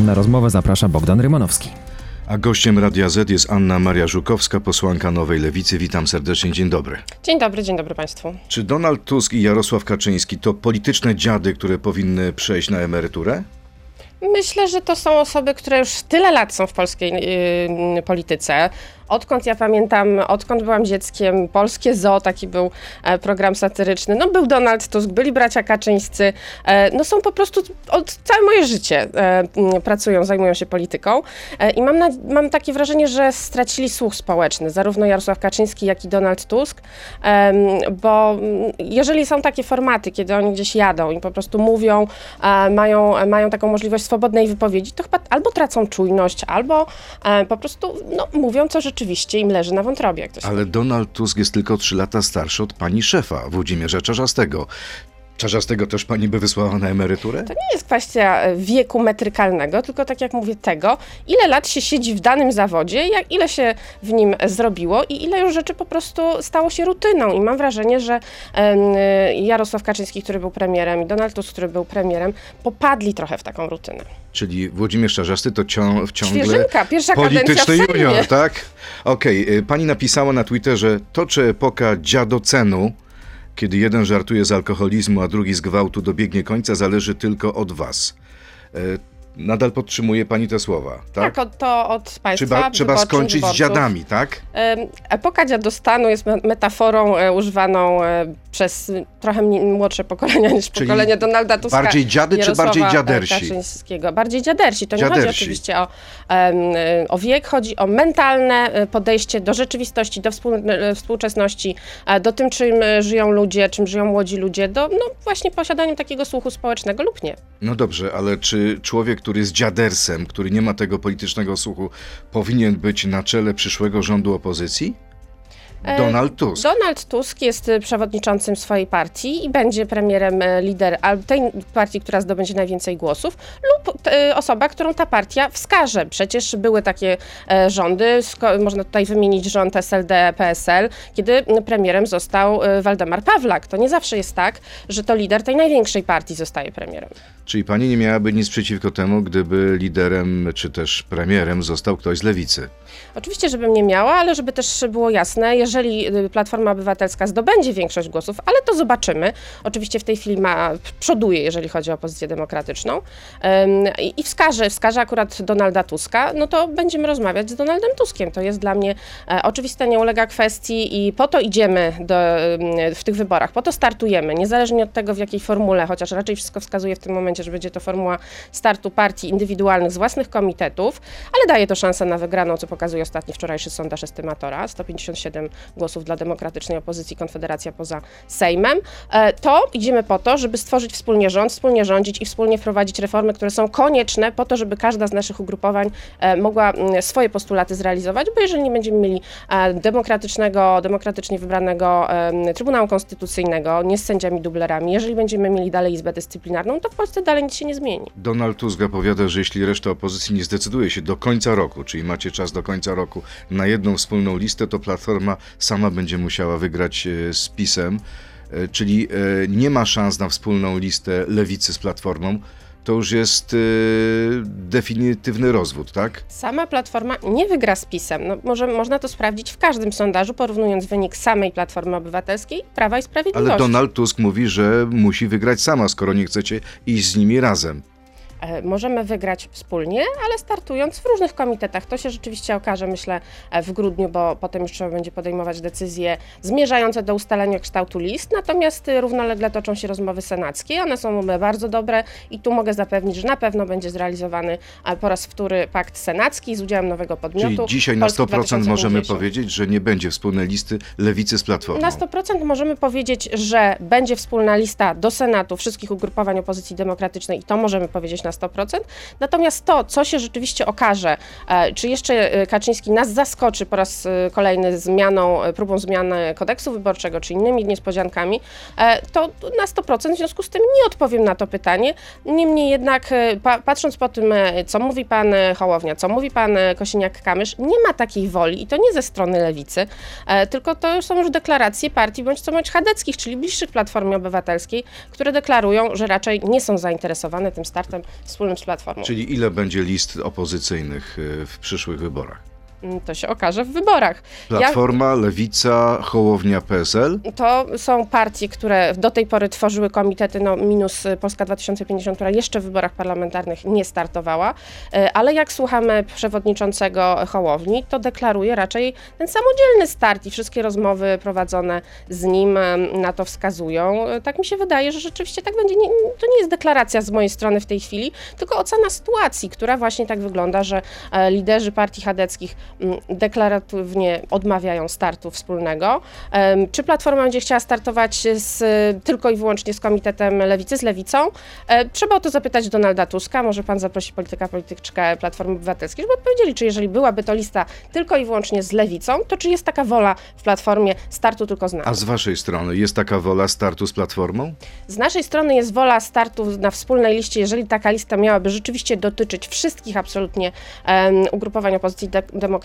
Na rozmowę zaprasza Bogdan Rymanowski. A gościem Radia Z jest Anna Maria Żukowska, posłanka Nowej Lewicy. Witam serdecznie, dzień dobry. Dzień dobry, dzień dobry Państwu. Czy Donald Tusk i Jarosław Kaczyński to polityczne dziady, które powinny przejść na emeryturę? Myślę, że to są osoby, które już tyle lat są w polskiej yy, polityce. Odkąd ja pamiętam, odkąd byłam dzieckiem, polskie zoo, taki był e, program satyryczny. No był Donald Tusk, byli bracia Kaczyńscy. E, no są po prostu od całe moje życie e, pracują, zajmują się polityką. I mam, na, mam takie wrażenie, że stracili słuch społeczny, zarówno Jarosław Kaczyński, jak i Donald Tusk. bo jeżeli są takie formaty, kiedy oni gdzieś jadą i po prostu mówią, mają, mają taką możliwość swobodnej wypowiedzi, to chyba albo tracą czujność, albo po prostu no, mówią, co rzeczywiście im leży na wątrobie. Ale Donald Tusk jest tylko 3 lata starszy od pani szefa, Włodzimierza Czarzastego. Czarzastego też pani by wysłała na emeryturę? To nie jest kwestia e, wieku metrykalnego, tylko tak jak mówię tego, ile lat się siedzi w danym zawodzie, jak, ile się w nim zrobiło i ile już rzeczy po prostu stało się rutyną. I mam wrażenie, że e, Jarosław Kaczyński, który był premierem i Donald Tusk, który był premierem, popadli trochę w taką rutynę. Czyli Włodzimierz Czarzasty to cią, ciągle Świeżynka, pierwsza polityczny junior, tak? Okej, okay. pani napisała na Twitterze, toczy epoka dziadocenu, kiedy jeden żartuje z alkoholizmu, a drugi z gwałtu dobiegnie końca, zależy tylko od was. E, Nadal podtrzymuje pani te słowa, tak? Tak, to od państwa. Trzeba, trzeba skończyć wyborców. z dziadami, tak? Epoka dziadostanu jest metaforą e, używaną e, przez trochę młodsze pokolenia niż Czyli pokolenie Donalda Tuska. Bardziej dziady czy bardziej dziadersi? Kaczyńskiego. Bardziej dziadersi. To dziadersi. nie chodzi oczywiście o, o wiek, chodzi o mentalne e, podejście do rzeczywistości, do współczesności, do tym, czym żyją ludzie, czym żyją młodzi ludzie, do no, właśnie posiadaniem takiego słuchu społecznego lub nie. No dobrze, ale czy człowiek który jest dziadersem, który nie ma tego politycznego słuchu, powinien być na czele przyszłego rządu opozycji? E, Donald Tusk. Donald Tusk jest e, przewodniczącym swojej partii i będzie premierem e, lider tej partii, która zdobędzie najwięcej głosów, lub osoba, którą ta partia wskaże. Przecież były takie rządy, można tutaj wymienić rząd SLD-PSL, kiedy premierem został Waldemar Pawlak. To nie zawsze jest tak, że to lider tej największej partii zostaje premierem. Czyli pani nie miałaby nic przeciwko temu, gdyby liderem czy też premierem został ktoś z lewicy? Oczywiście, żebym nie miała, ale żeby też było jasne, jeżeli y, Platforma Obywatelska zdobędzie większość głosów, ale to zobaczymy. Oczywiście w tej chwili ma, przoduje, jeżeli chodzi o opozycję demokratyczną i wskaże, wskaże akurat Donalda Tuska, no to będziemy rozmawiać z Donaldem Tuskiem. To jest dla mnie e, oczywiste, nie ulega kwestii i po to idziemy do, w tych wyborach, po to startujemy, niezależnie od tego w jakiej formule, chociaż raczej wszystko wskazuje w tym momencie, że będzie to formuła startu partii indywidualnych z własnych komitetów, ale daje to szansę na wygraną, co pokazuje ostatni wczorajszy sondaż estymatora, 157 głosów dla demokratycznej opozycji, Konfederacja poza Sejmem, e, to idziemy po to, żeby stworzyć wspólnie rząd, wspólnie rządzić i wspólnie wprowadzić reformy, które są konieczne po to, żeby każda z naszych ugrupowań e, mogła swoje postulaty zrealizować, bo jeżeli nie będziemy mieli e, demokratycznego, demokratycznie wybranego Trybunału Konstytucyjnego, nie z sędziami dublerami, jeżeli będziemy mieli dalej Izbę Dyscyplinarną, to w Polsce dalej nic się nie zmieni. Donald Tusk zapowiada, że jeśli reszta opozycji nie zdecyduje się do końca roku, czyli macie czas do końca roku na jedną wspólną listę, to Platforma sama będzie musiała wygrać e, z PiSem, e, czyli e, nie ma szans na wspólną listę lewicy z Platformą to już jest definitywny rozwód, tak? Sama Platforma nie wygra z PiSem. No, może, można to sprawdzić w każdym sondażu, porównując wynik samej Platformy Obywatelskiej, Prawa i Sprawiedliwości. Ale Donald Tusk mówi, że musi wygrać sama, skoro nie chcecie iść z nimi razem. E, możemy wygrać wspólnie, ale startując w różnych komitetach. To się rzeczywiście okaże, myślę, e, w grudniu, bo potem już trzeba będzie podejmować decyzje zmierzające do ustalenia kształtu list. Natomiast e, równolegle toczą się rozmowy senackie. One są bardzo dobre i tu mogę zapewnić, że na pewno będzie zrealizowany po raz wtóry pakt senacki z udziałem nowego podmiotu. Czyli dzisiaj na 100% możemy powiedzieć, że nie będzie wspólnej listy lewicy z Platformą. Na 100% możemy powiedzieć, że będzie wspólna lista do Senatu wszystkich ugrupowań opozycji demokratycznej i to możemy powiedzieć na 100%. Natomiast to, co się rzeczywiście okaże, e, czy jeszcze e, Kaczyński nas zaskoczy po raz e, kolejny zmianą, próbą zmiany kodeksu wyborczego, czy innymi niespodziankami, to na 100% w związku z tym nie odpowiem na to pytanie. Niemniej jednak, patrząc po tym, co mówi pan Hołownia, co mówi pan Kosiniak-Kamysz, nie ma takiej woli i to nie ze strony lewicy, tylko to są już deklaracje partii bądź co bądź chadeckich, czyli bliższych Platformie Obywatelskiej, które deklarują, że raczej nie są zainteresowane tym startem wspólnym Platformą. Czyli ile będzie list opozycyjnych y, w przyszłych wyborach? Mm, To się okaże w wyborach. Ja, Platforma, Lewica, Hołownia, PSL? to są partie, które do tej pory tworzyły komitety, no minus y, Polska 2050, która jeszcze w wyborach parlamentarnych nie startowała, Y, ale jak słuchamy przewodniczącego Hołowni, to deklaruje raczej ten samodzielny start i wszystkie rozmowy prowadzone z nim y, na to wskazują. Tak mi się wydaje, że rzeczywiście tak będzie. Nie, to nie jest deklaracja z mojej strony w tej chwili, tylko ocena sytuacji, która właśnie tak wygląda, że liderzy partii chadeckich deklaratywnie odmawiają startu wspólnego. Czy Platforma będzie chciała startować z, tylko i wyłącznie z Komitetem Lewicy, z Lewicą? E, Trzeba o to zapytać Donalda Tuska, może pan zaprosi polityka, polityczkę Platformy Obywatelskiej, żeby odpowiedzieli, czy jeżeli byłaby to lista tylko i wyłącznie z Lewicą, to czy jest taka wola w Platformie startu tylko z nami? A z waszej strony jest taka wola startu z Platformą? Z naszej strony jest wola startu na wspólnej liście, jeżeli taka lista miałaby rzeczywiście dotyczyć wszystkich absolutnie em, ugrupowań opozycji de- demokratycznej.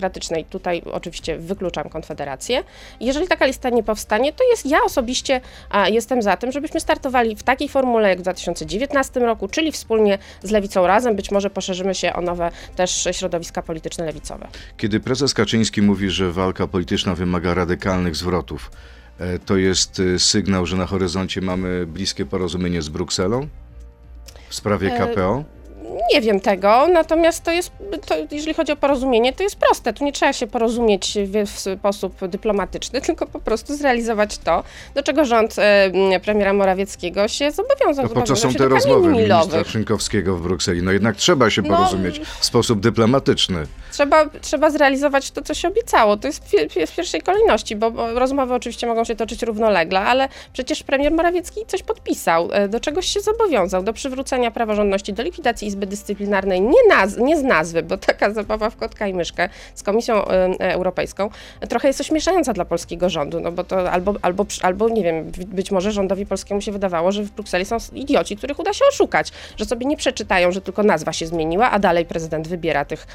Tutaj oczywiście wykluczam Konfederację. Jeżeli taka lista nie powstanie, to jest ja osobiście jestem za tym, żebyśmy startowali w takiej formule jak w 2019 roku, czyli wspólnie z Lewicą razem. Być może poszerzymy się o nowe też środowiska polityczne lewicowe. Kiedy prezes Kaczyński mówi, że walka polityczna wymaga radykalnych zwrotów, e, to jest y, sygnał, że na horyzoncie mamy bliskie porozumienie z Brukselą w sprawie E, KPO? Nie wiem tego, natomiast to jest, to, jeżeli chodzi o porozumienie, to jest proste. Tu nie trzeba się porozumieć w, w sposób dyplomatyczny, tylko po prostu zrealizować to, do czego rząd e, premiera Morawieckiego się zobowiązał. To po co są te rozmowy ministra. Szynkowskiego w Brukseli? No jednak trzeba się No, porozumieć w sposób dyplomatyczny. Trzeba, trzeba zrealizować to, co się obiecało. To jest w, w pierwszej kolejności, bo, bo rozmowy oczywiście mogą się toczyć równolegle, ale przecież premier Morawiecki coś podpisał, e, do czegoś się zobowiązał, do przywrócenia praworządności, do likwidacji Izby Dyscyplinarnej, nie, naz- nie z nazwy, bo taka zabawa w kotka i myszkę z Komisją e, e, Europejską trochę jest ośmieszająca dla polskiego rządu, no bo to albo, albo, albo nie wiem, być może rządowi polskiemu się wydawało, że w Brukseli są idioci, których uda się oszukać, że sobie nie przeczytają, że tylko nazwa się zmieniła, a dalej prezydent wybiera tych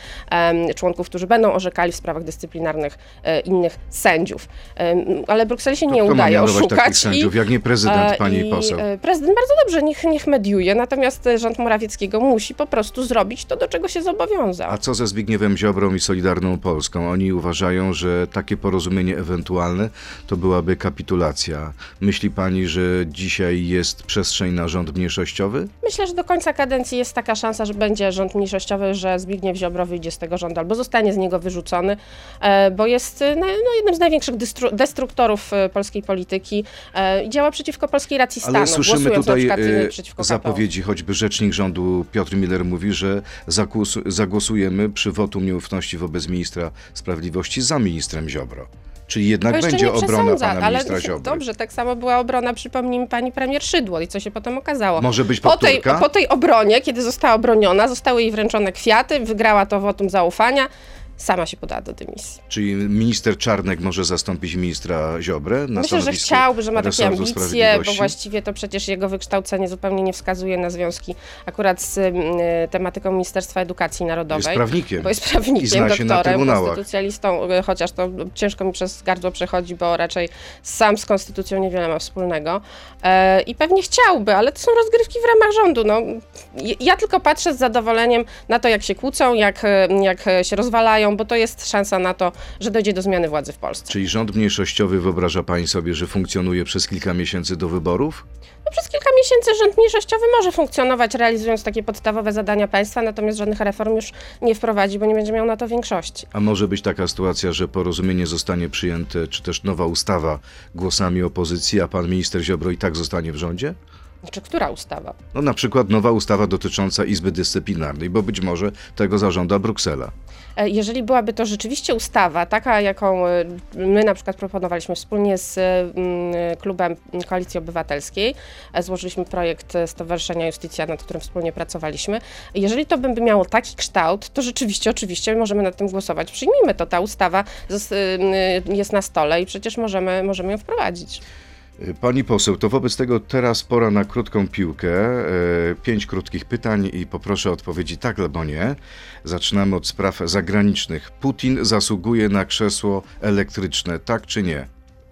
członków, którzy będą orzekali w sprawach dyscyplinarnych e, innych sędziów. Em, ale Brukseli się To nie udaje oszukać. takich sędziów, jak nie prezydent, e, pani i, poseł? e, Prezydent bardzo dobrze, niech, niech mediuje, natomiast e, rząd Morawieckiego musi po prostu zrobić to, do czego się zobowiązał. A co ze Zbigniewem Ziobrą i Solidarną Polską? Oni uważają, że takie porozumienie ewentualne to byłaby kapitulacja. Myśli pani, że dzisiaj jest przestrzeń na rząd mniejszościowy? Myślę, że do końca kadencji jest taka szansa, że będzie rząd mniejszościowy, że Zbigniew Ziobro wyjdzie z tego rządu albo zostanie z niego wyrzucony, e, bo jest e, no, no, jednym z największych destruktorów e, polskiej polityki i działa przeciwko polskiej racji stanu, Ale słyszymy głosując tutaj zapowiedzi, choćby rzecznik rządu Piotr Miller mówi, że zagłosu- zagłosujemy przy wotum nieufności wobec ministra sprawiedliwości za ministrem Ziobro. Czyli jednak będzie obrona pana ale ministra Ziobry. Dobrze, tak samo była obrona, przypomnij mi pani premier Szydło i co się potem okazało. Może być po tej, po tej obronie, kiedy została obroniona, zostały jej wręczone kwiaty, wygrała to wotum zaufania, sama się podała do dymisji. Czyli minister Czarnek może zastąpić ministra Ziobrę na Myślę, że chciałby, że ma takie ambicje, bo właściwie to przecież jego wykształcenie zupełnie nie wskazuje na związki akurat z mm, tematyką Ministerstwa Edukacji Narodowej. Jest prawnikiem. Bo jest I prawnikiem, zna się na doktorem, trybunałach. konstytucjalistą, y, chociaż to ciężko mi przez gardło przechodzi, bo raczej sam z konstytucją niewiele ma wspólnego. E, I pewnie chciałby, ale to są rozgrywki w ramach rządu. No, Ja- tylko patrzę z zadowoleniem na to, jak się kłócą, jak, e, jak się rozwalają, bo to jest szansa na to, że dojdzie do zmiany władzy w Polsce. Czyli rząd mniejszościowy wyobraża pani sobie, że funkcjonuje przez kilka miesięcy do wyborów? No, przez kilka miesięcy rząd mniejszościowy może funkcjonować, realizując takie podstawowe zadania państwa, natomiast żadnych reform już nie wprowadzi, bo nie będzie miał na to większości. A może być taka sytuacja, że porozumienie zostanie przyjęte, czy też nowa ustawa głosami opozycji, a pan minister Ziobro i tak zostanie w rządzie? Czy która ustawa? No na przykład nowa ustawa dotycząca Izby Dyscyplinarnej, bo być może tego zażąda Bruksela. E, Jeżeli byłaby to rzeczywiście ustawa, taka jaką e, my na przykład proponowaliśmy wspólnie z mm, klubem Koalicji Obywatelskiej, e, złożyliśmy projekt e, Stowarzyszenia Justicja, nad którym wspólnie pracowaliśmy. Jeżeli to by miało taki kształt, to rzeczywiście, oczywiście możemy nad tym głosować. Przyjmijmy to, ta ustawa jest na stole i przecież możemy, możemy ją wprowadzić. Pani poseł, to wobec tego teraz pora na krótką piłkę. E, Pięć krótkich pytań i poproszę o odpowiedzi tak albo nie. Zaczynamy od spraw zagranicznych. Putin zasługuje na krzesło elektryczne, tak czy nie?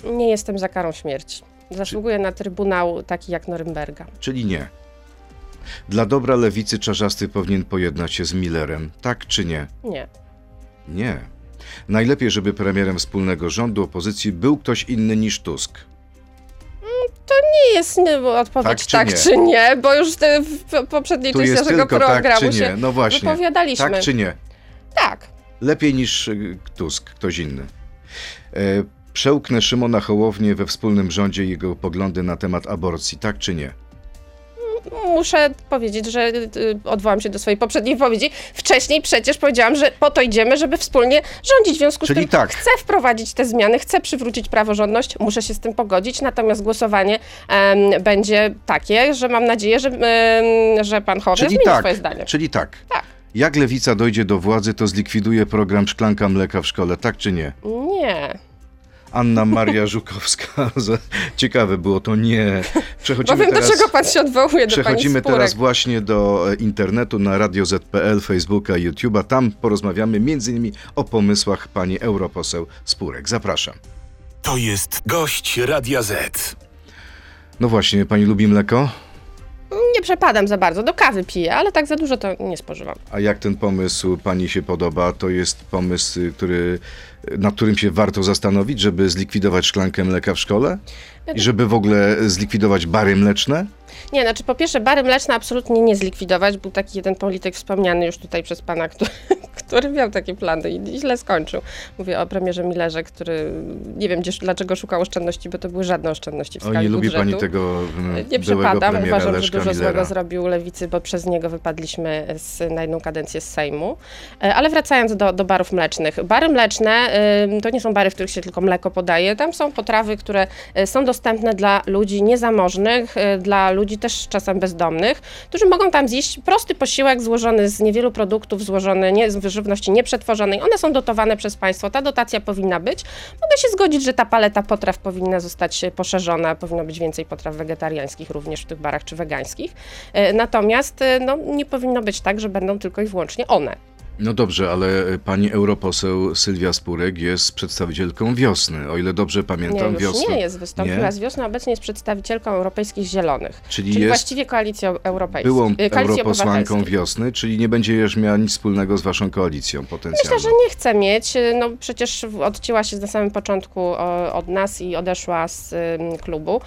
Nie jestem za karą śmierci. Zasługuję na trybunał taki jak Norymberga. Czyli nie. Dla dobra lewicy Czarzasty powinien pojednać się z Millerem, tak czy nie? Nie. Nie. Najlepiej, żeby premierem wspólnego rządu opozycji był ktoś inny niż Tusk. Nie jest nie, odpowiedź Tak tak, czy czy, nie? nie, bo już w, poprzedniej części naszego tak programu czy nie. się No właśnie. wypowiadaliśmy. Tak czy nie? Tak. Lepiej niż y, Tusk, ktoś inny. E, przełknę Szymona Hołownię we wspólnym rządzie jego poglądy na temat aborcji, tak czy nie? Muszę powiedzieć, że y, odwołam się do swojej poprzedniej wypowiedzi. Wcześniej przecież powiedziałam, że po to idziemy, żeby wspólnie rządzić. W związku Czyli z tym tak. chcę wprowadzić te zmiany, chcę przywrócić praworządność, muszę się z tym pogodzić, natomiast głosowanie em, będzie takie, że mam nadzieję, że, em, że pan Hołownia Czyli zmieni tak, swoje zdanie. czyli tak. Tak. Jak lewica dojdzie do władzy, to zlikwiduje program Szklanka Mleka w szkole, tak czy nie? Nie. Anna Maria Żukowska. Ciekawe było to nie. Bo Przechodzimy wiem, teraz, do czego pan się odwołuje, do przechodzimy teraz właśnie do e, internetu na Radio ZPL, Facebooka, YouTube'a. Tam porozmawiamy m.in. o pomysłach pani europoseł Spurek. Zapraszam. To jest gość Radia Z. No właśnie, pani lubi mleko? Nie przepadam za bardzo, do kawy piję, ale tak za dużo to nie spożywam. A jak ten pomysł pani się podoba? To jest pomysł, który, nad którym się warto zastanowić, żeby zlikwidować szklankę mleka w szkole? I żeby w ogóle zlikwidować bary mleczne? Nie, znaczy po pierwsze bary mleczne absolutnie nie zlikwidować. Był taki jeden polityk wspomniany już tutaj przez pana, który, który miał takie plany i źle skończył. Mówię o premierze Millerze, który nie wiem gdzież, dlaczego szukał oszczędności, bo to były żadne oszczędności w O, skali nie lubi budżetu. pani tego mm, Nie premiera Uważam, że Leszka dużo Millera. złego zrobił lewicy, bo przez niego wypadliśmy z, na jedną kadencję z Sejmu. E, Ale wracając do, do barów mlecznych. Bary mleczne to nie są bary, w których się tylko mleko podaje. Tam są potrawy, które e, są dostępne dla ludzi niezamożnych, e, dla ludzi też czasem bezdomnych, którzy mogą tam zjeść prosty posiłek złożony z niewielu produktów, złożony nie, z żywności nieprzetworzonej. One są dotowane przez państwo. Ta dotacja powinna być. Mogę się zgodzić, że ta paleta potraw powinna zostać poszerzona, powinno być więcej potraw wegetariańskich również w tych barach czy wegańskich. E, Natomiast e, no, nie powinno być tak, że będą tylko i wyłącznie one. No dobrze, ale e, pani europoseł Sylwia Spurek jest przedstawicielką wiosny. O ile dobrze Nie, pamiętam, już wiosna. nie jest, wystąpiła Nie? z wiosny, obecnie jest przedstawicielką Europejskich Zielonych, Czyli, czyli jest właściwie Koalicji Europejskiej. byłą e, europosłanką wiosny, czyli nie będzie już miała nic wspólnego z waszą koalicją potencjalną. Myślę, że nie chce mieć. No przecież odcięła się na samym początku od nas i odeszła z klubu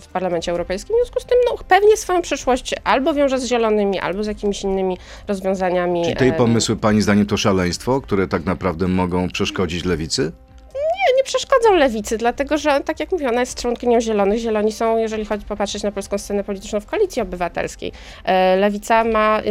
w Parlamencie Europejskim. W związku z tym no, pewnie swoją przyszłość albo wiąże z zielonymi, albo z jakimiś innymi rozwiązaniami. Czyli tej em, pomysły pani zdaniem to szaleństwo, które tak naprawdę mogą przeszkodzić lewicy? Nie przeszkodzą lewicy, dlatego że, tak jak mówię, ona jest członkinią Zielonych. Zieloni są, jeżeli chodzi popatrzeć na polską scenę polityczną w koalicji obywatelskiej. E, Lewica ma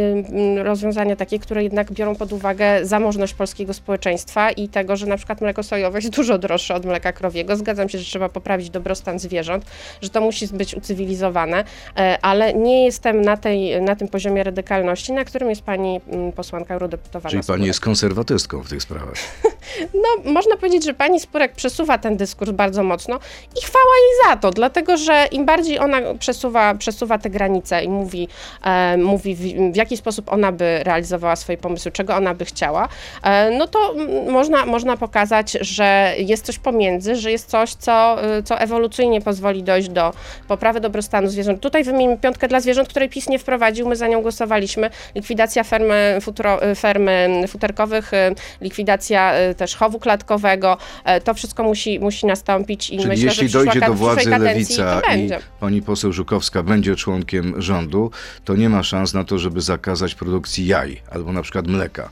rozwiązania takie, które jednak biorą pod uwagę zamożność polskiego społeczeństwa i tego, że na przykład mleko sojowe jest dużo droższe od mleka krowiego. Zgadzam się, że trzeba poprawić dobrostan zwierząt, że to musi być ucywilizowane, e, ale nie jestem na, tej, na tym poziomie radykalności, na którym jest pani posłanka eurodeputowana. Czyli pani jest konserwatystką w tych sprawach. No, można powiedzieć, że pani Spurek przesuwa ten dyskurs bardzo mocno i chwała jej za to, dlatego że im bardziej ona przesuwa, przesuwa te granice i mówi, e, mówi w, w jaki sposób ona by realizowała swoje pomysły, czego ona by chciała, e, no to można, można pokazać, że jest coś pomiędzy, że jest coś, co, y, co ewolucyjnie pozwoli dojść do poprawy dobrostanu zwierząt. Tutaj wymienimy piątkę dla zwierząt, której PiS nie wprowadził, my za nią głosowaliśmy. Likwidacja fermy, futuro, y, fermy futerkowych, y, likwidacja też chowu klatkowego, e, to wszystko musi, musi nastąpić i Czyli myślę, jeśli że dojdzie do władzy lewica i pani poseł Żukowska będzie członkiem rządu, to nie ma szans na to, żeby zakazać produkcji jaj albo na przykład mleka.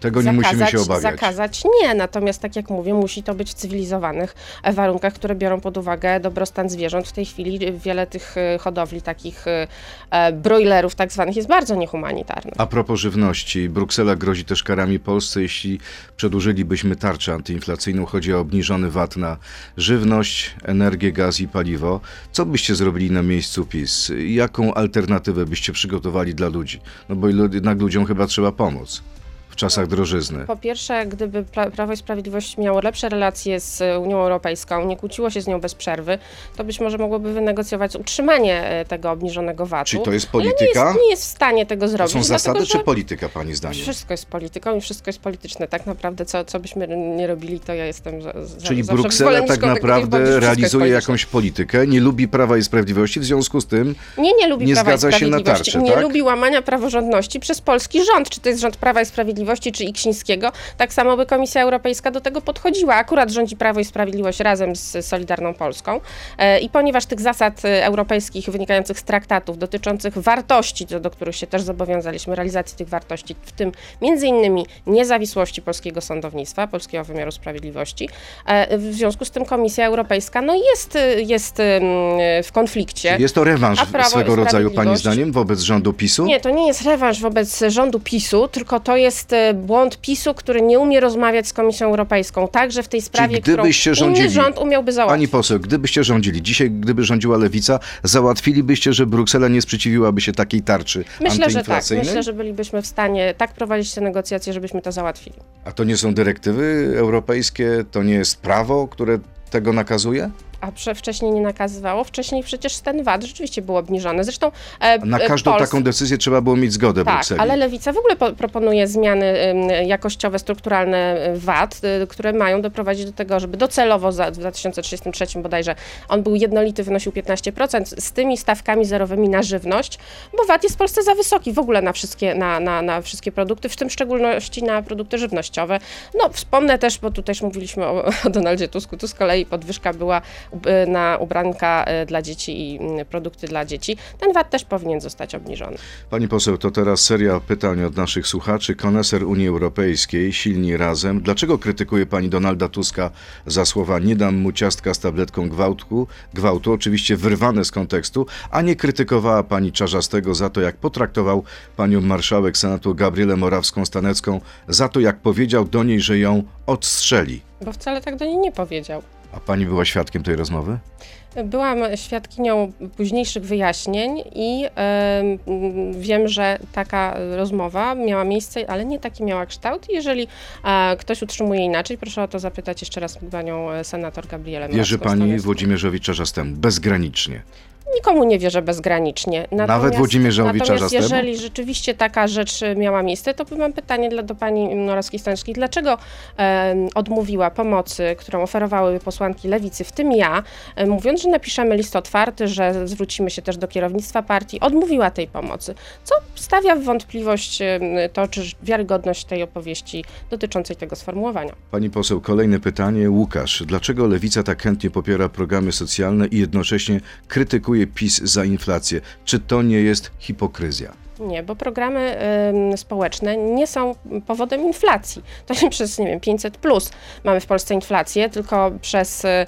Tego nie musimy się obawiać. Zakazać nie, natomiast tak jak mówię, musi to być w cywilizowanych e, warunkach, które biorą pod uwagę dobrostan zwierząt. W tej chwili e, wiele tych e, hodowli, takich broilerów tak zwanych jest bardzo niehumanitarnych. A propos żywności, Bruksela grozi też karami Polsce, jeśli przedłużylibyśmy tarczę antyinflacyjną. Chodzi o obniżony VAT na żywność, energię, gaz i paliwo. Co byście zrobili na miejscu PiS? Jaką alternatywę byście przygotowali dla ludzi? No bo jednak ludziom chyba trzeba pomóc. Czasach drożyzny? Po pierwsze, gdyby Pra- Prawo i Sprawiedliwość miało lepsze relacje z e, Unią Europejską, nie kłóciło się z nią bez przerwy, to być może mogłoby wynegocjować utrzymanie e, tego obniżonego VAT-u. Czyli to jest Ale nie polityka? jest, nie jest w stanie tego To zrobić. są zasady dlatego, czy polityka, pani zdaniem? Wszystko jest polityką i wszystko jest polityczne. Tak naprawdę, co, co byśmy nie robili, to ja jestem za, za, Czyli Bruksela tak naprawdę realizuje jakąś politykę, nie lubi Prawa i Sprawiedliwości, w związku z tym Nie, nie lubi nie Prawa zgadza się na tarczę, nie tak? lubi łamania praworządności przez polski rząd. Czy to jest rząd Prawa i Sprawiedliwości, czy Iksińskiego. Tak samo by Komisja Europejska do tego podchodziła. Akurat rządzi Prawo i Sprawiedliwość razem z Solidarną Polską. E, I ponieważ tych zasad e, europejskich wynikających z traktatów dotyczących wartości, do, do których się też zobowiązaliśmy, realizacji tych wartości, w tym między innymi niezawisłości polskiego sądownictwa, polskiego wymiaru sprawiedliwości, e, w związku z tym Komisja Europejska no jest, jest em, w konflikcie. jest to rewanż swego rodzaju, pani zdaniem, wobec rządu PiSu? Nie, to nie jest rewanż wobec rządu PiSu, tylko to jest e, błąd PiSu, który nie umie rozmawiać z Komisją Europejką. Także w tej sprawie, gdybyście którą rządzili- rząd umiałby załatwić. Pani poseł, gdybyście rządzili, dzisiaj gdyby rządziła lewica, załatwilibyście, że Bruksela nie sprzeciwiłaby się takiej tarczy Myślę, że tak. Myślę, że bylibyśmy w stanie tak prowadzić te negocjacje, żebyśmy to załatwili. A to nie są dyrektywy europejskie, to nie jest prawo, które tego nakazuje? A prze, wcześniej nie nakazywało. Wcześniej przecież ten VAT rzeczywiście był obniżony. Zresztą e, Na e, każdą taką decyzję trzeba było mieć zgodę Tak, Brukseli. ale Lewica w ogóle po, proponuje zmiany jakościowe, strukturalne y, VAT, y, które mają doprowadzić do tego, żeby docelowo za, w 2033 bodajże on był jednolity, wynosił 15% z tymi stawkami zerowymi na żywność, bo VAT jest w Polsce za wysoki w ogóle na wszystkie, na, na, na wszystkie produkty, w tym w szczególności na produkty żywnościowe. No wspomnę też, bo tu też mówiliśmy o, o Donaldzie Tusku, tu z kolei podwyżka była na ubranka y, dla dzieci i y, produkty dla dzieci. Ten VAT też powinien zostać obniżony. Pani poseł, to teraz seria pytań od naszych słuchaczy. Koneser Unii Europejskiej, silni razem. Dlaczego krytykuje pani Donalda Tuska za słowa nie dam mu ciastka z tabletką gwałtu, gwałtu, oczywiście wyrwane z kontekstu, a nie krytykowała pani Czarzastego za to, jak potraktował panią marszałek Senatu Gabrielę Morawską-Stanecką, za to, jak powiedział do niej, że ją odstrzeli. Bo wcale tak do niej nie powiedział. A pani była świadkiem tej rozmowy? Byłam świadkinią późniejszych wyjaśnień i em, wiem, że taka rozmowa miała miejsce, ale nie taki miała kształt. Jeżeli ktoś utrzymuje inaczej, proszę o to zapytać jeszcze raz panią e, senator Gabrielę Wierzy pani. Włodzimierzowi Czarzastemu bezgranicznie. Nikomu nie wierzę bezgranicznie. Natomiast, Włodzimierzowi Natomiast jeżeli rzeczywiście taka rzecz e, miała miejsce, to mam pytanie dla, do pani Morawskiej-Staneckiej. Dlaczego em, odmówiła pomocy, którą oferowały posłanki Lewicy, w tym ja, e, mówiąc, że napiszemy list otwarty, że zwrócimy się też do kierownictwa partii, odmówiła tej pomocy, co stawia w wątpliwość to, czy wiarygodność tej opowieści dotyczącej tego sformułowania. Pani poseł, kolejne pytanie. Łukasz, dlaczego lewica tak chętnie popiera programy socjalne i jednocześnie krytykuje PiS za inflację? Czy to nie jest hipokryzja? Nie, bo programy em, społeczne nie są powodem inflacji. To nie przez, nie wiem, 500 plus mamy w Polsce inflację, tylko przez e,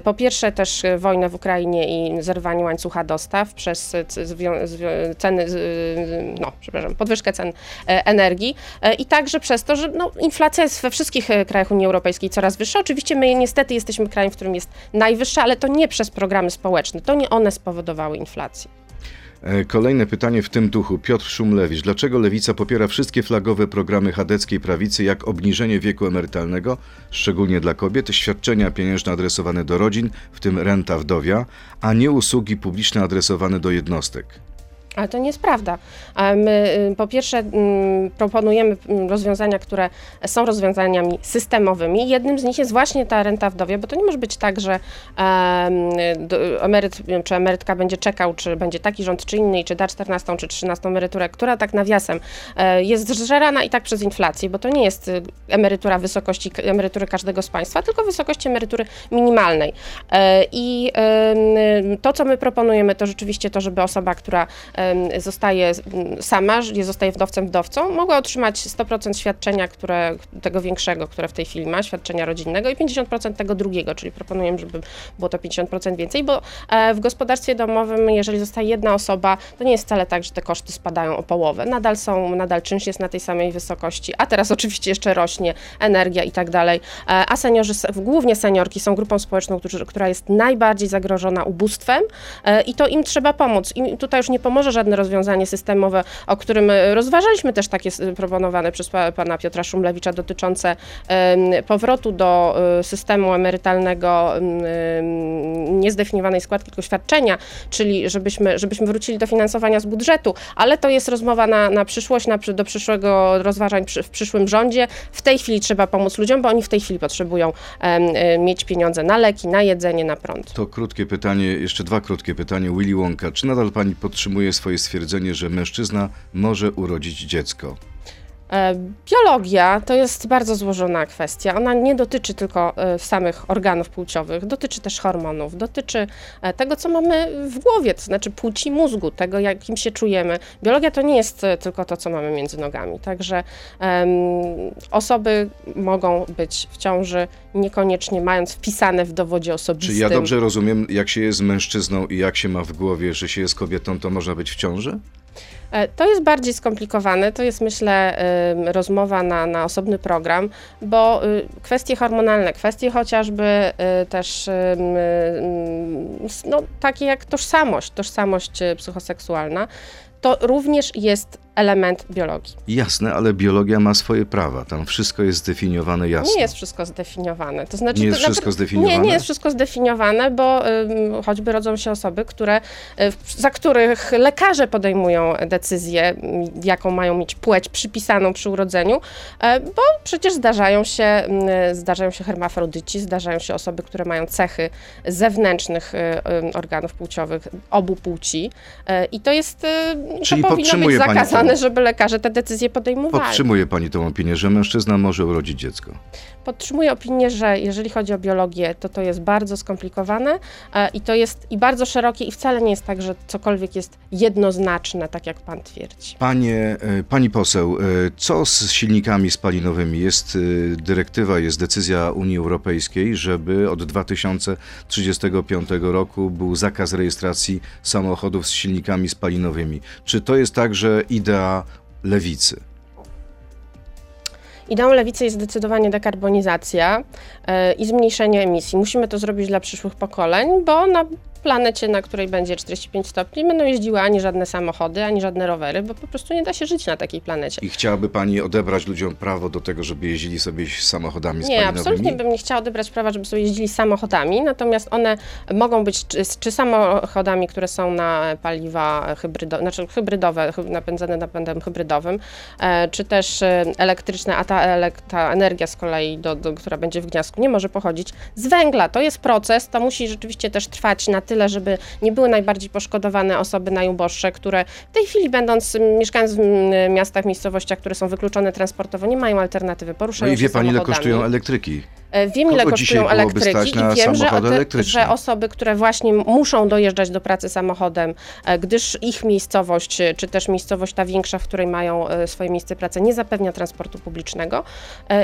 po pierwsze też e, wojnę w Ukrainie i zerwanie łańcucha dostaw, przez zwią- ceny, no, przepraszam, podwyżkę cen energii i także przez to, że no, inflacja jest we wszystkich krajach Unii Europejskiej coraz wyższa. Oczywiście my niestety jesteśmy krajem, w którym jest najwyższa, ale to nie przez programy społeczne, to nie one spowodowały inflację. E, Kolejne pytanie w tym duchu. Piotr Szumlewicz. Dlaczego lewica popiera wszystkie flagowe programy chadeckiej prawicy, jak obniżenie wieku emerytalnego, szczególnie dla kobiet, świadczenia pieniężne adresowane do rodzin, w tym renta wdowia, a nie usługi publiczne adresowane do jednostek? Ale to nie jest prawda. My y, po pierwsze mm, proponujemy mm, rozwiązania, które są rozwiązaniami systemowymi. Jednym z nich jest właśnie ta renta wdowia, bo to nie może być tak, że emeryt czy emerytka będzie czekał, czy będzie taki rząd, czy inny, czy da 14 czy 13 emeryturę, która tak nawiasem e, jest zżerana i tak przez inflację, bo to nie jest y, emerytura wysokości emerytury każdego z państwa, tylko wysokości emerytury minimalnej. E, I to, co my proponujemy, to rzeczywiście to, żeby osoba, która em, zostaje sama, nie zostaje wdowcem, wdowcą, mogła otrzymać 100% świadczenia, które, tego większego, które w tej chwili ma, świadczenia rodzinnego i 50% tego drugiego, czyli proponujemy, żeby było to 50% więcej, bo e, w gospodarstwie domowym, jeżeli zostaje jedna osoba, to nie jest wcale tak, że te koszty spadają o połowę. Nadal są, nadal czynsz jest na tej samej wysokości, a teraz oczywiście jeszcze rośnie energia i tak dalej, E, a seniorzy, głównie seniorki są grupą społeczną, która jest najbardziej zagrożona ubóstwem e, i to im trzeba pomóc. I tutaj już nie pomoże żadne rozwiązanie systemowe, o którym e, rozważaliśmy też takie proponowane przez pa- pana Piotra Szumlewicza dotyczące powrotu do e, systemu emerytalnego em, em, niezdefiniowanej składki, tylko świadczenia, czyli żebyśmy, żebyśmy wrócili do finansowania z budżetu, ale to jest rozmowa na, na przyszłość, na, do przyszłego rozważań przy, w przyszłym rządzie. W tej chwili trzeba pomóc ludziom, bo oni w tej chwili potrzebują e, mieć pieniądze na leki, na jedzenie, na prąd. To krótkie pytanie, jeszcze dwa krótkie pytania. Willy Wonka, czy nadal pani podtrzymuje swoje stwierdzenie, że mężczyzna może urodzić dziecko? E, Biologia to jest bardzo złożona kwestia. Ona nie dotyczy tylko e, samych organów płciowych, dotyczy też hormonów, dotyczy e, tego, co mamy w głowie, to znaczy płci mózgu, tego, jakim się czujemy. Biologia to nie jest tylko to, co mamy między nogami. Także em, osoby mogą być w ciąży, niekoniecznie mając wpisane w dowodzie osobistym. Czy ja dobrze rozumiem, jak się jest mężczyzną i jak się ma w głowie, że się jest kobietą, to można być w ciąży? E, To jest bardziej skomplikowane. To jest, myślę, rozmowa na, na osobny program, bo y, kwestie hormonalne, kwestie chociażby y, też s- no, takie jak tożsamość, tożsamość y, psychoseksualna, to również jest element biologii. Jasne, ale biologia ma swoje prawa. Tam wszystko jest zdefiniowane jasno. Nie jest wszystko zdefiniowane. To znaczy, Nie jest to wszystko zdefiniowane? Nie, nie jest wszystko zdefiniowane, bo choćby rodzą się osoby, które, w- za których lekarze podejmują decyzję, jaką mają mieć płeć przypisaną przy urodzeniu, e, bo przecież zdarzają się, zdarzają się hermafrodyci, zdarzają się osoby, które mają cechy zewnętrznych ym, organów płciowych obu płci e, i to jest, Czyli to powinno być podtrzymuje pani zakazane, żeby lekarze te decyzje podejmowali. Podtrzymuje pani tą opinię, że mężczyzna może urodzić dziecko. Podtrzymuję opinię, że jeżeli chodzi o biologię, to to jest bardzo skomplikowane e, i to jest i bardzo szerokie i wcale nie jest tak, że cokolwiek jest jednoznaczne, tak jak pan twierdzi. Panie, e, pani poseł, e, co z silnikami spalinowymi? Jest dyrektywa, jest decyzja Unii Europejskiej, żeby od 2035 roku był zakaz rejestracji samochodów z silnikami spalinowymi. Czy to jest także idea lewicy? Ideą lewicy jest zdecydowanie dekarbonizacja e, i zmniejszenie emisji. Musimy to zrobić dla przyszłych pokoleń, bo na planecie, na której będzie 45 stopni, nie będą jeździły ani żadne samochody, ani żadne rowery, bo po prostu nie da się żyć na takiej planecie. I chciałaby pani odebrać ludziom prawo do tego, żeby jeździli sobie samochodami Nie, spalinowymi? absolutnie bym nie chciała odebrać prawa, żeby sobie jeździli samochodami, natomiast one mogą być czy, czy samochodami, które są na paliwa hybrydowe, znaczy hybrydowe, hy- napędzane napędem hybrydowym, e, czy też e, elektryczne, a ta, ta energia z kolei, do, do, która będzie w gniazdku, nie może pochodzić z węgla. To jest proces, to musi rzeczywiście też trwać na tyle, żeby nie były najbardziej poszkodowane osoby najuboższe, które w tej chwili będąc, mieszkając w miastach, miejscowościach, które są wykluczone transportowo, nie mają alternatywy, No poruszają i się wie pani, ile kosztują elektryki? E, Wiem, ile kosztują elektryki i wiem, że, te, że osoby, które właśnie muszą dojeżdżać do pracy samochodem, e, gdyż ich miejscowość, e, czy też miejscowość ta większa, w której mają swoje miejsce pracy, nie zapewnia transportu publicznego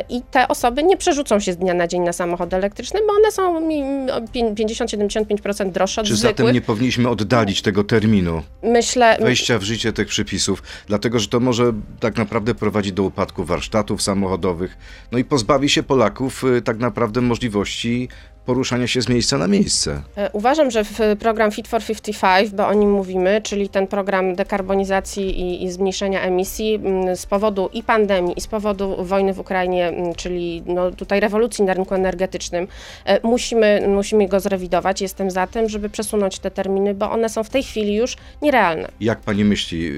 i te osoby nie przerzucą się z dnia na dzień na samochody elektryczne, bo one są mm, o pię- 50-75% droższe od Czy zwykłych. zatem nie powinniśmy oddalić tego terminu Myślę, wejścia w życie tych przepisów, dlatego że to może tak naprawdę prowadzić do upadku warsztatów samochodowych, no i pozbawi się Polaków y, tak naprawdę możliwości poruszania się z miejsca na miejsce. E, Uważam, że w program Fit for 55, bo o nim mówimy, czyli ten program dekarbonizacji i, i zmniejszenia emisji z powodu i pandemii, i z powodu wojny w Ukrainie, czyli no, tutaj rewolucji na rynku energetycznym, e, musimy, musimy go zrewidować. Jestem za tym, żeby przesunąć te terminy, bo one są w tej chwili już nierealne. Jak pani myśli,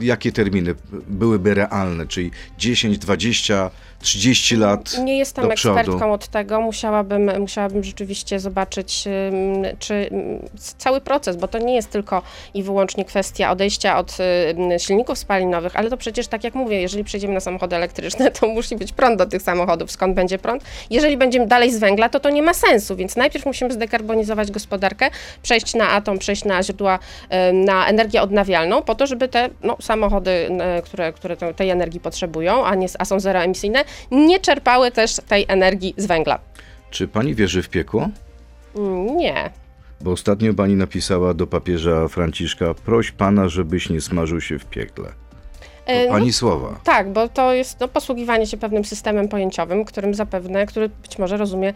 jakie terminy byłyby realne, czyli 10, 20, 30 lat Nie jestem przodu? ekspertką od tego. Musiałabym, musiałabym rzeczywiście zobaczyć czy cały proces, bo to nie jest tylko i wyłącznie kwestia odejścia od silników spalinowych, ale to przecież tak jak mówię, jeżeli przejdziemy na samochody elektryczne, to musi być prąd do tych samochodów. Skąd będzie prąd? Jeżeli będziemy dalej z węgla, to to nie ma sensu, więc najpierw musimy zdekarbonizować gospodarkę, przejść na atom, przejść na źródła, na energię odnawialną, po to, żeby te no, samochody, które, które tej energii potrzebują, a, nie, a są zeroemisyjne, nie czerpały też tej energii z węgla. Czy pani wierzy w piekło? Mm, Nie. Bo ostatnio pani napisała do papieża Franciszka, proś pana, żebyś nie smażył się w piekle. E, no, Pani słowa. Tak, bo to jest no, posługiwanie się pewnym systemem pojęciowym, którym zapewne, który być może rozumie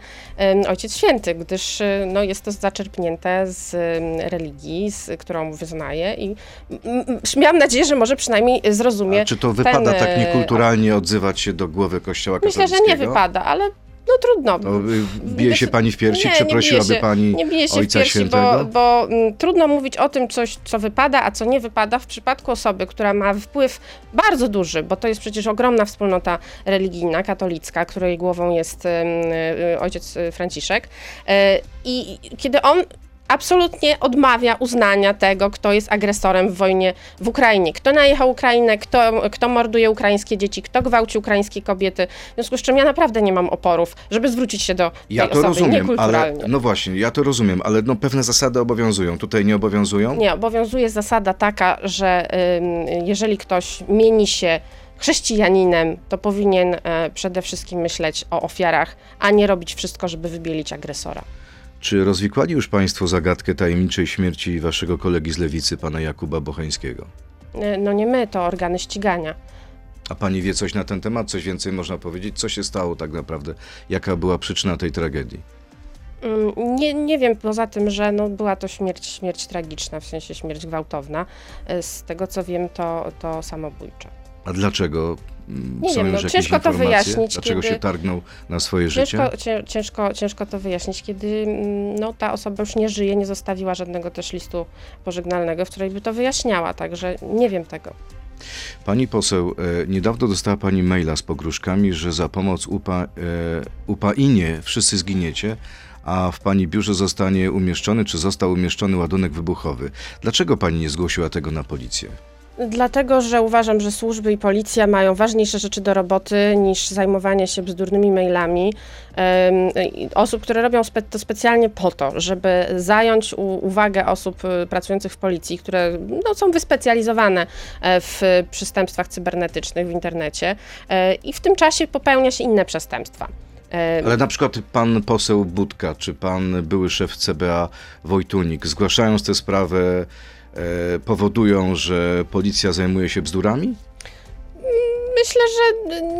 Ojciec Święty, gdyż e, no, jest to zaczerpnięte z religii, z, którą wyznaje i miałam nadzieję, że może przynajmniej zrozumie A czy to wypada ten, tak e, niekulturalnie odzywać się do głowy Kościoła Myślę, katolickiego? że nie wypada, ale no trudno. To y, bije się pani w piersi? Nie, Przeprosiłaby nie się, pani nie bije się Ojca w piersi, Świętego? bo, bo mm, trudno mówić o tym, coś, co wypada, a co nie wypada w przypadku osoby, która ma wpływ bardzo duży, bo to jest przecież ogromna wspólnota religijna, katolicka, której głową jest ym, y, ojciec y, Franciszek. Y, I kiedy on absolutnie odmawia uznania tego, kto jest agresorem w wojnie w Ukrainie. Kto najechał Ukrainę, kto, kto morduje ukraińskie dzieci, kto gwałci ukraińskie kobiety. W związku z czym ja naprawdę nie mam oporów, żeby zwrócić się do Ja tej to osoby rozumiem, ale no właśnie, ja to rozumiem, ale no pewne zasady obowiązują. Tutaj nie obowiązują? Nie, obowiązuje zasada taka, że ym, jeżeli ktoś mieni się chrześcijaninem, to powinien e, przede wszystkim myśleć o ofiarach, a nie robić wszystko, żeby wybielić agresora. Czy rozwikłali już państwo zagadkę tajemniczej śmierci waszego kolegi z lewicy, pana Jakuba Bocheńskiego? E, No nie my, to organy ścigania. A pani wie coś na ten temat? Coś więcej można powiedzieć? Co się stało tak naprawdę? Jaka była przyczyna tej tragedii? Mm, Nie, nie wiem, poza tym, że no, była to śmierć, śmierć tragiczna, w sensie śmierć gwałtowna. E, Z tego co wiem, to, to samobójcze. A dlaczego? Mm, Nie wiem, no, ciężko to wyjaśnić, Dlaczego kiedy- się targnął na swoje życie? Ciężko, cię, ciężko, ciężko to wyjaśnić, kiedy mm, no, ta osoba już nie żyje, nie zostawiła żadnego też listu pożegnalnego, w której by to wyjaśniała, także nie wiem tego. Pani poseł, e, niedawno dostała pani maila z pogróżkami, że za pomoc UPA, e, UPA-inie wszyscy zginiecie, a w pani biurze zostanie umieszczony, czy został umieszczony ładunek wybuchowy. Dlaczego pani nie zgłosiła tego na policję? Dlatego, że uważam, że służby i policja mają ważniejsze rzeczy do roboty niż zajmowanie się bzdurnymi mailami i osób, które robią spe to specjalnie po to, żeby zająć uwagę osób y, pracujących w policji, które no, są wyspecjalizowane e, w przestępstwach cybernetycznych w internecie e, i w tym czasie popełnia się inne przestępstwa. Ale na przykład pan poseł Budka, czy pan były szef CBA Wojtunik, zgłaszając tę sprawę, powodują, że policja zajmuje się bzdurami? Myślę, że mm,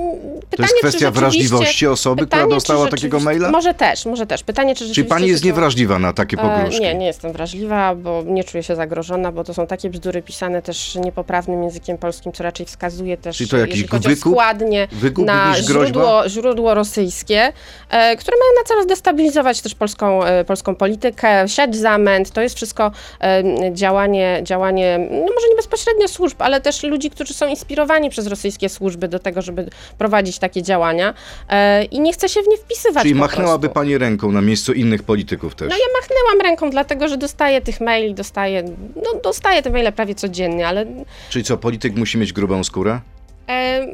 To pytanie, jest kwestia wrażliwości osoby, pytanie, która dostała takiego maila? Może też, może też. Pytanie, czy Czyli pani jest to- niewrażliwa na takie E, pogróżki? Nie, nie jestem wrażliwa, bo nie czuję się zagrożona, bo to są takie bzdury pisane też niepoprawnym językiem polskim, co raczej wskazuje też, Czyli to jakiś jeżeli chodzi wykup? składnie, Wykup na źródło, źródło rosyjskie, e, które mają na celu zdestabilizować też polską, e, polską politykę, siać zamęt. To jest wszystko e, działanie, działanie, no może nie bezpośrednio służb, ale też ludzi, którzy są inspirowani przez rosyjskie służby do tego, żeby prowadzić takie działania e, i nie chce się w nie wpisywać Czyli machnęłaby prostu. pani ręką na miejscu innych polityków też? No ja machnęłam ręką, dlatego że dostaję tych maili, dostaję, no dostaję te maile prawie codziennie, ale Czyli co, polityk musi mieć grubą skórę? e,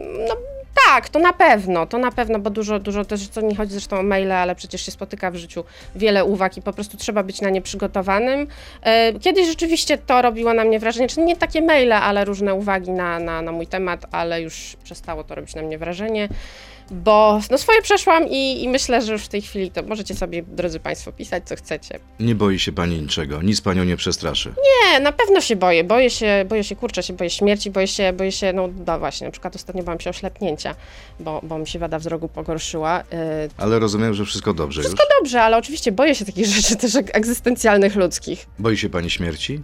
tak, to na pewno, to na pewno, bo dużo, dużo też, co nie chodzi zresztą o maile, ale przecież się spotyka w życiu wiele uwag i po prostu trzeba być na nie przygotowanym. E, kiedyś rzeczywiście to robiło na mnie wrażenie, czyli nie takie maile, ale różne uwagi na, na, na mój temat, ale już przestało to robić na mnie wrażenie. Bo no swoje przeszłam i, i myślę, że już w tej chwili to możecie sobie, drodzy Państwo, pisać co chcecie. Nie boi się pani niczego, nic panią nie przestraszy. Nie, na pewno się boję. Boję się, boję się kurczę, się boję śmierci, boję się, boję się, no, no właśnie, na przykład ostatnio bałam się oślepnięcia, bo, bo mi się wada wzroku pogorszyła. Yy, Ale rozumiem, że wszystko dobrze już. dobrze, ale oczywiście boję się takich rzeczy też egzystencjalnych ludzkich. Boi się pani śmierci?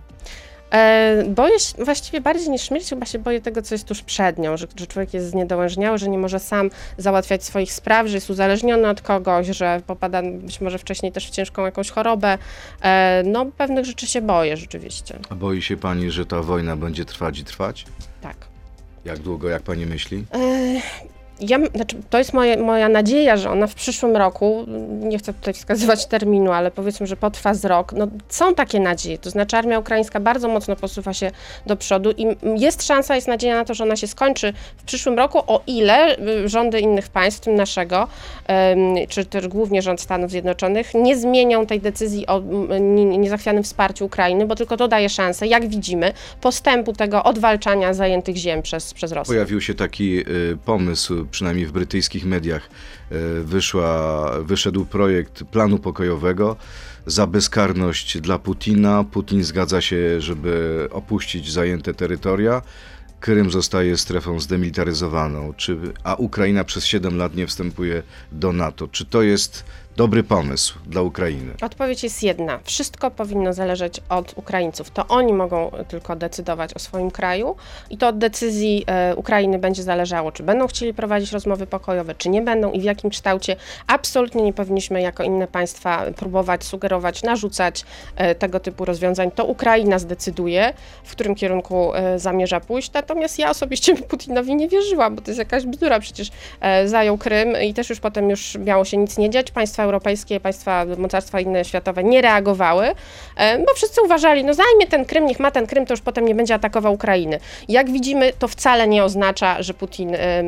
E, boję się, właściwie bardziej niż śmierć, chyba się boję tego, co jest tuż przed nią, że, że człowiek jest zniedołężniały, że nie może sam załatwiać swoich spraw, że jest uzależniony od kogoś, że popada być może wcześniej też w ciężką jakąś chorobę. E, no, pewnych rzeczy się boję rzeczywiście. A boi się pani, że ta wojna będzie trwać i trwać? Tak. Jak długo, jak pani myśli? E, Ja, znaczy, to jest moje, moja nadzieja, że ona w przyszłym roku, nie chcę tutaj wskazywać terminu, ale powiedzmy, że potrwa z rok. No, są takie nadzieje, to znaczy armia ukraińska bardzo mocno posuwa się do przodu i jest szansa, jest nadzieja na to, że ona się skończy w przyszłym roku, o ile y, rządy innych państw, w tym naszego, czy też głównie rząd Stanów Zjednoczonych, nie zmienią tej decyzji o niezachwianym wsparciu Ukrainy, bo tylko to daje szansę, jak widzimy, postępu tego odwalczania zajętych ziem przez, przez Rosję. Pojawił się taki y, pomysł, przynajmniej w brytyjskich mediach, y, wyszła, wyszedł projekt planu pokojowego za bezkarność dla Putina. Putin zgadza się, żeby opuścić zajęte terytoria Krym zostaje strefą zdemilitaryzowaną, czy, a Ukraina przez 7 lat nie wstępuje do NATO. Czy to jest dobry pomysł dla Ukrainy? Odpowiedź jest jedna. Wszystko powinno zależeć od Ukraińców. To oni mogą tylko decydować o swoim kraju i to od decyzji e, Ukrainy będzie zależało, czy będą chcieli prowadzić rozmowy pokojowe, czy nie będą i w jakim kształcie. Absolutnie nie powinniśmy jako inne państwa próbować sugerować, narzucać e, tego typu rozwiązań. To Ukraina zdecyduje, w którym kierunku e, zamierza pójść. Natomiast ja osobiście Putinowi nie wierzyłam, bo to jest jakaś bzdura. Przecież zajął Krym i też już potem już miało się nic nie dziać. Państwa europejskie, państwa mocarstwa inne światowe nie reagowały, e, bo wszyscy uważali, no zajmie ten Krym, niech ma ten Krym, to już potem nie będzie atakował Ukrainy. Jak widzimy, to wcale nie oznacza, że Putin e, e,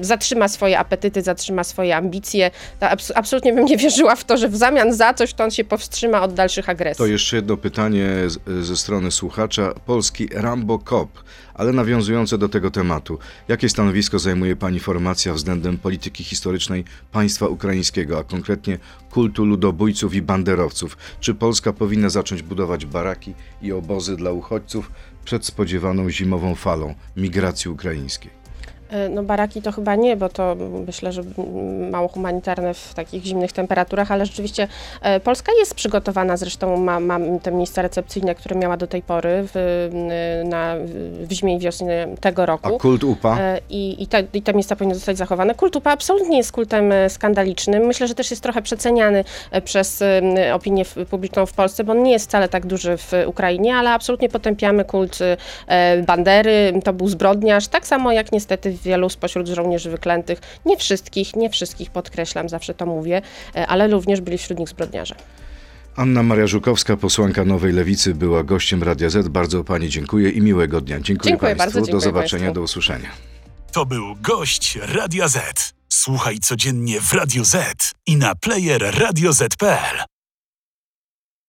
zatrzyma swoje apetyty, zatrzyma swoje ambicje. Absolutnie bym nie wierzyła w to, że w zamian za coś to on się powstrzyma od dalszych agresji. To jeszcze jedno pytanie ze strony słuchacza. Polski Rambo Cop, ale nawiązujące do tego tematu. Jakie stanowisko zajmuje Pani formacja względem polityki historycznej państwa ukraińskiego, a konkretnie kultu ludobójców i banderowców? Czy Polska powinna zacząć budować baraki i obozy dla uchodźców przed spodziewaną zimową falą migracji ukraińskiej? E, No baraki to chyba nie, bo to myślę, że mało humanitarne w takich zimnych temperaturach, ale rzeczywiście e, Polska jest przygotowana, zresztą ma, ma te miejsca recepcyjne, które miała do tej pory w, n- na, w zimie i wiosnie tego A roku. kult UPA? E, I, i, te, I te miejsca powinny zostać zachowane. Kult UPA absolutnie jest kultem e, skandalicznym. Myślę, że też jest trochę przeceniany e, przez e, opinię publiczną w Polsce, bo on nie jest wcale tak duży w Ukrainie, ale absolutnie potępiamy kult e, Bandery. To był zbrodniarz, tak samo jak niestety wielu spośród żołnierzy wyklętych. Nie wszystkich, nie wszystkich podkreślam, zawsze to mówię, e, ale również byli wśród nich zbrodniarze. Anna Maria Żukowska, posłanka Nowej Lewicy, była gościem Radia Z. Bardzo Pani dziękuję i miłego dnia. Dziękuję, Dziękuję Państwu. bardzo, do dziękuję zobaczenia, państwu. do usłyszenia. To był gość Radia Z. Słuchaj codziennie w Radio Z i na player radioz.pl.